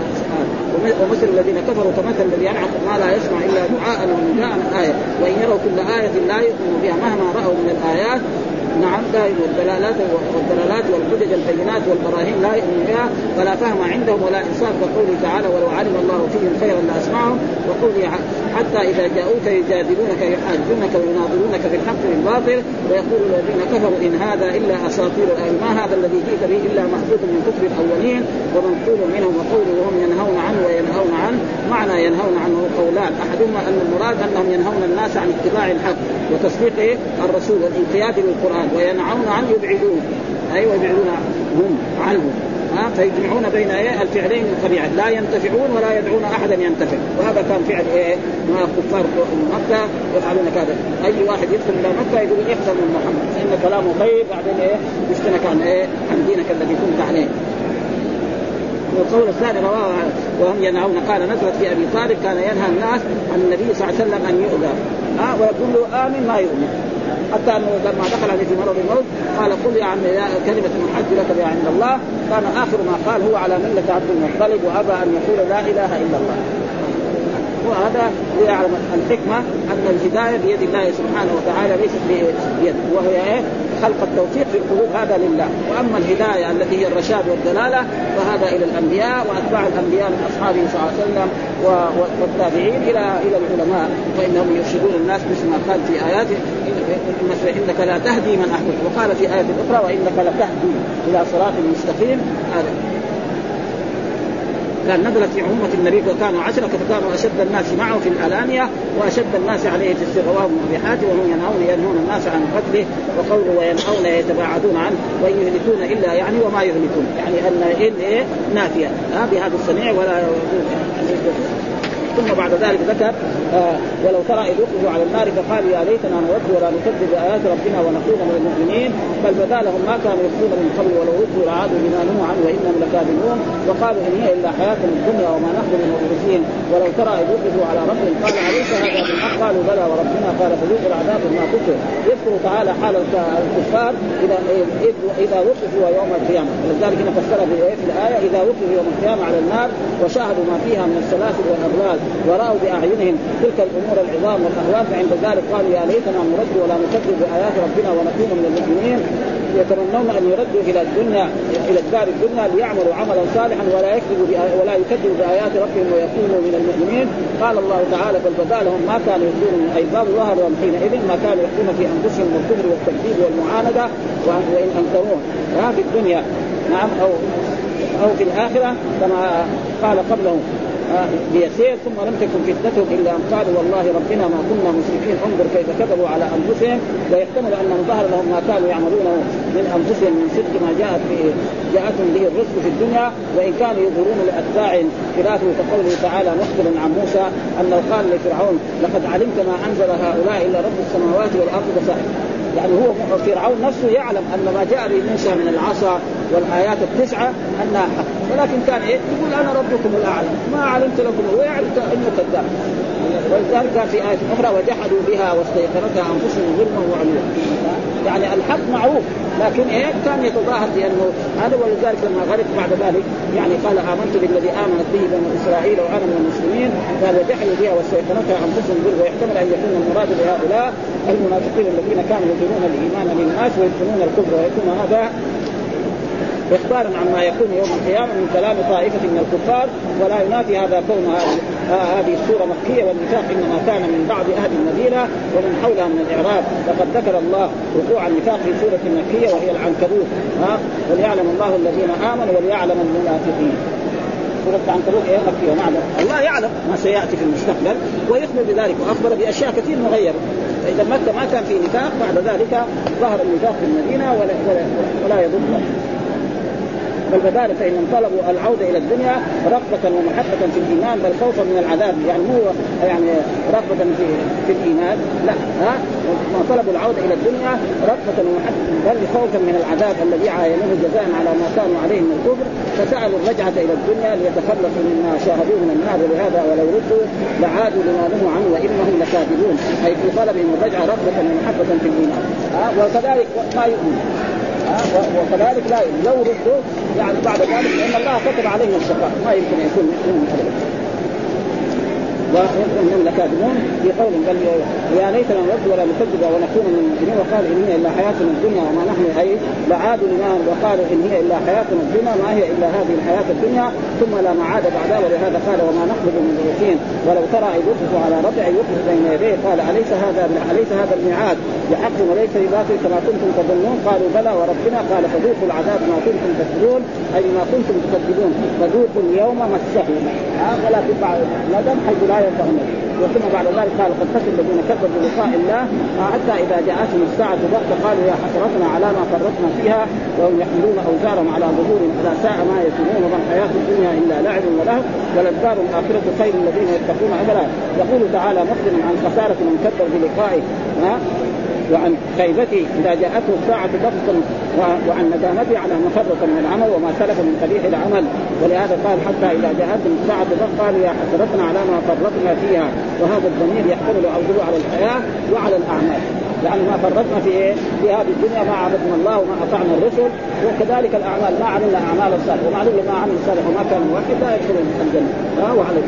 ومثل الذين كفروا كمثل الذي ينعق ما لا يسمع إلا دعاء ونداء الايه وإن يروا كل آية لا يؤمنوا بها مهما رأوا من الآيات. نعم لا والدلالات والدلالات والحجج البينات والبراهين لا يؤمن بها. فلا فهم عندهم ولا إنصاف. كقوله تعالى ولو علم الله فيهم خيرا لأسمعهم. وقوله حتى إذا جاءوك يجادلونك يحاجونك ويناظرونك في الحق بالباطل ويقول الذين كفروا إن هذا إلا أساطير ما هذا الذي جئت به إلا محفوظ من كفر الأولين ومنقول منهم وقوله وهم ينهون عنه وينهون عنه. معنى ينهون عنه قولان. أحدهما أن المراد أنهم ينهون الناس عن اتباع الحق وتصديق الرسول والانقياد للقرآن وينهون عنه يبعدون. أيوه يبعدون هم عنه ها فيجمعون بين إيه؟ الفعلين القبيحين لا ينتفعون ولا يدعون أحدا ينتفع. وهذا كان فعل إيه؟ ما كفار مكة يفعلون كذا. أي واحد يدخل إلى مكة يقول احذر من محمد. فإن كلامه خير بعدين إيه؟ يفتنك عن إيه؟ عن دينك الذي كنت عليه. والقول الثاني رواه وهم ينهون. قال نزلت في أبي طالب كان ينهى الناس عن النبي صلى الله عليه وسلم أن يؤذى. ها ويقول له آمن ما يؤمن. حتى أنه لما دخل عليه في مرض الموت قال قل يا عم كلمة الحج لك بها عند الله. كان آخر ما قال هو على ملة عبد المطلب وأبى أن يقول لا إله إلا الله. وهذا ليعلم الحكمة أن الهداية بيد الله سبحانه وتعالى ليست بيد وهي إيه؟ خلق التوفيق في القلوب هذا لله. وأما الهداية التي هي الرشاد والدلالة فهذا إلى الأنبياء وأتباع الأنبياء من أصحابه صلى الله عليه وسلم والتابعين إلى إلى العلماء. فإنهم يرشدون الناس مثل ما قال في اياته إنك لا تهدي من احببت وقال في آية أخرى وإنك لتهدي إلى صراط مستقيم. هذا. كان نزلت في عمومة النبي وكانوا عشرة فكانوا أشد الناس معه في العلانية وأشد الناس عليه في رواه ابن وهم ينهون ينهون الناس عن قتله وقوله وينهون يتباعدون عنه وإن يهلكون إلا يعني وما يهلكون يعني أن إن إيه نافية. بهذا السميع ولا ثم بعد ذلك ذكر آه ولو ترى إذ وقفوا على النار فقالوا يا ليتنا نرد ولا نكذب بآيات ربنا ونكون من المؤمنين بل بدا لهم ما كانوا يخفون من قبل ولو ردوا لعادوا بما نهوا عنه وإنهم لكاذبون وقالوا إن هي إلا حياتنا الدنيا وما نحن بمبعوثين ولو ترى إذ وقفوا على ربهم قال أليس هذا بالحق؟ قالوا بلى وربنا قال فذوقوا العذاب بما كفر يذكر تعالى حال الكفار اذا إذا وقفوا يوم القيامة. ولذلك هنا فسر في الايه إذا وقفوا يوم القيامة على النار وشاهدوا ما فيها من السلاسل والأغلال. ورأوا بأعينهم تلك الأمور العظام والأهوال فعند ذلك قالوا يا ليتنا نرد ولا نكذب بآيات ربنا ونكون من المؤمنين. يتمنون أن يردوا إلى الدنيا إلى الدار الدنيا ليعملوا عملا صالحا ولا يكذبوا ولا يكذبوا بآيات ربهم ويكونوا من المؤمنين. قال الله تعالى بل بدا لهم ما كانوا يخفون من ايضاب ظهر لهم حينئذ ما كانوا يخفون في أنفسهم من الكفر والتكذيب والمعاندة وان أنكروه. في الدنيا نعم أو أو في الآخرة كما قال قبلهم بيسير ثم لم تكن فتنتهم إلا أن قالوا والله ربنا ما كنا مشركين انظر كيف كذبوا على أنفسهم. ويحتمل انه ظهر لهم ما كانوا يعملونه من أنفسهم من صدق ما جاءت به جاءتهم به الرسل في الدنيا. وإن كانوا يظهرون لأتباع خلافه كقوله تعالى مخبرا عن موسى انه قال لفرعون لقد علمت ما أنزل هؤلاء إلا رب السماوات والأرض بصائر يعني هو فرعون نفسه يعلم أن ما جاء به موسى من العصا والآيات التسعة أنها حق. ولكن كان إيه؟ يقول أنا ربكم الاعلى ما علمت لكم ويعلم إنه كذاب. ولذلك في آية أخرى وجحدوا بها واستيقنتها أنفسهم ظلما وعلوا. يعني الحق معروف لكن إيه؟ كان يتظاهر بأنه هذا ولذلك لما غرق بعد ذلك يعني قال آمنت بالذي آمنت به بنو إسرائيل وأنا من المسلمين قال وجحدوا بها واستيقنتها أنفسهم ظلما ويحتمل أن يكون المراد بهؤلاء المنافقين الذين كانوا يظهرون الإيمان للناس ويدخلون الكفر ويكون هذا إخبارا عما يكون يوم القيامة من كلام طائفة من الكفار ولا ينافي هذا كون هذه السورة مكية والنفاق إنما كان من بعض أهل المدينة ومن حولها من الاعراب لقد ذكر الله وقوع النفاق في سورة مكية وهي العنكبوت. ها؟ وليعلم الله الذين آمنوا وليعلم المنافقين. سورة العنكبوت هي مكية نعلم الله يعلم ما سيأتي في المستقبل ويخبر بذلك وأخبر بأشياء كثير مغيرة. فإذا مكة ما كان في نفاق بعد ذلك ظهر النفاق في المدينة ولا, ولا, ولا يضر فالبدال فانهم طلبوا العودة إلى الدنيا رغبة ومحبة في الإيمان بل خوفا من العذاب. يعني مو يعني رغبة في في الإيمان لا ها؟ ما طلبوا العودة إلى الدنيا رغبة ومحبة بل خوفا من العذاب الذي عاينوه جزاء على ما كانوا عليه من الكفر. فسألوا الرجعة إلى الدنيا ليتخلصوا مما شاهدوه من النار. ولهذا ولو ردوا لعادوا لما نهوا عنه وإنهم لكاذبون. أي في طلبهم الرجعة رغبة ومحبة في الإيمان. ها؟ وكذلك ما يؤمن. وكذلك لا لو ردوا يعني بعد ذلك لأن الله كتب عليهم الشقاء ما يمكن يكون يكون وهم لكاذبون في قول بل يا ليتنا نرد ولا نكذب ونكون من المؤمنين وقال إن هي إلا حياتنا الدنيا وما نحن أي لعادوا لما وقالوا إن هي إلا حياتنا الدنيا ما هي إلا هذه الحياة الدنيا. ثم لا معاد بعدها ولهذا قال وما نخلق من ولو ترى اذ يوقف على ربع يوقف بين يديه. قال أليس هذا أليس هذا الميعاد؟ بحق وليس بباطل كما كنتم تظنون. قالوا بلى وربنا. قال فذوقوا العذاب ما كنتم تكذبون. أي ما كنتم تكذبون. فذوقوا اليوم مسه ولا تقع ندم حيث لا ينفع وثم بعد ذلك قال قد خسر الذين كذبوا بلقاء الله حتى إذا جاءتهم الساعة بغته قالوا يا حسرتنا على ما فرطنا فيها وهم يحملون أوزارهم على ظهورهم على ساعة ما يكونون وما الحياة الدنيا إلا لعب ولهو وللدار الآخرة خير الذين يتقون ابدا يقول تعالى مخبرا عن خسارة من كذب بلقائه. وعن خيبته إذا جاءته الساعة بغته وعن ندامته على ما فرط من العمل وما سلف من قبيح العمل. ولهذا قال حتى إذا جاءتهم الساعة بغته قالوا يا حسرتنا على ما فرطنا فيها. وهذا الضمير يحتمل اوزره على الحياة وعلى الأعمال. يعني ما فرطنا في إيه؟ في هذه الدنيا ما عبدنا الله وما أطعنا الرسل. وكذلك الأعمال. ما عملنا أعمال الصالحة. ومعلوم ما عمل الصالح وما كان موحد لا يدخل الجنة. ها وعلى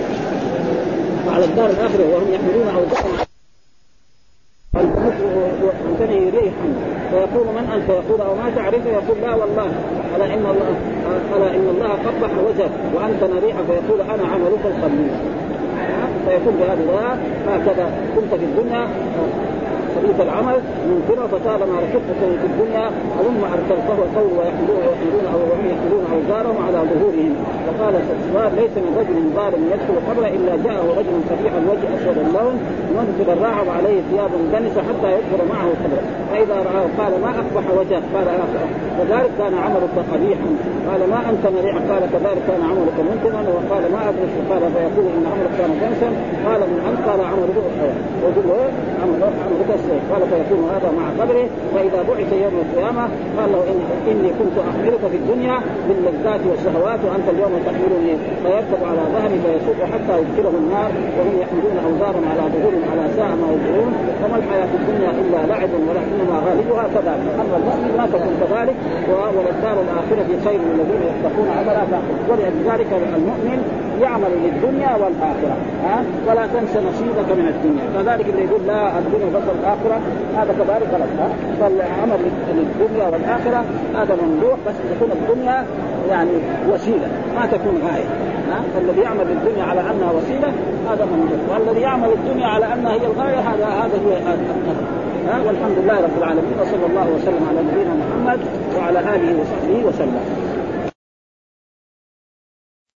وعلى الدار الآخرة وهم يحملون أوزارهم فيقول من أنت؟ يقول أو ما تعرفه يقول لا والله. ألا إن الله ألا إن الله قبح وجهك وأنت ريحا فيقول أنا عملك الخبيث. فيكون بهذا هكذا كنت في الدنيا. خبيث العمل منكرا فطالما ركبت في الدنيا هلم أرسلته القول ويحملون ويحملون أو وهم يحملون أوزارهم على ظهورهم. فقال السؤال ليس من رجل ظالم يدخل قبر إلا جاءه رجل صبيح الوجه أسود اللون منذر الراحه وعليه ثياب دنسه حتى يدخل معه القبر. فإذا راه قال ما اقبح وجهك؟ قال كذلك كان عملك قبيحا. قال ما أنت مريعا قال كذلك كان عملك منكرا وقال ما أدري قال فيقول إن عملك كان دنسا قال من أنت؟ قال عملك ويقول له قال فيكون هذا مع قبره فاذا بعث يوم القيامة قال له إن إني كنت أحملك في الدنيا باللذات والشهوات وأنت اليوم تحملني. فيركب على ظهري فيسوق حتى يدخله النار وهم يحملون أوزارهم على ظهورهم على ساعة ما يدعون وما الحياة الدنيا إلا لعب ولكنما غالبها كذلك. أما المؤمن ما تكون كذلك وللدار الآخرة خير الذين يتقون. عملا ولذلك المؤمن يعمل للدنيا والآخرة ها؟ ولا تنس نصيبك من الدنيا. كذلك اللي يقول لا الدنيا بس الآخرة. هذا كذلك غلط ها؟ فالعمل للدنيا والآخرة. هذا ممدوح بس تكون الدنيا يعني وسيلة ما تكون غاية ها؟ فالذي يعمل للدنيا على أنها وسيلة هذا ممدوح والذي يعمل الدنيا على أنها هي الغاية هذا هذا هو ها؟ والحمد لله رب العالمين وصلى الله وسلم على نبينا محمد وعلى آله وصحبه وسلم.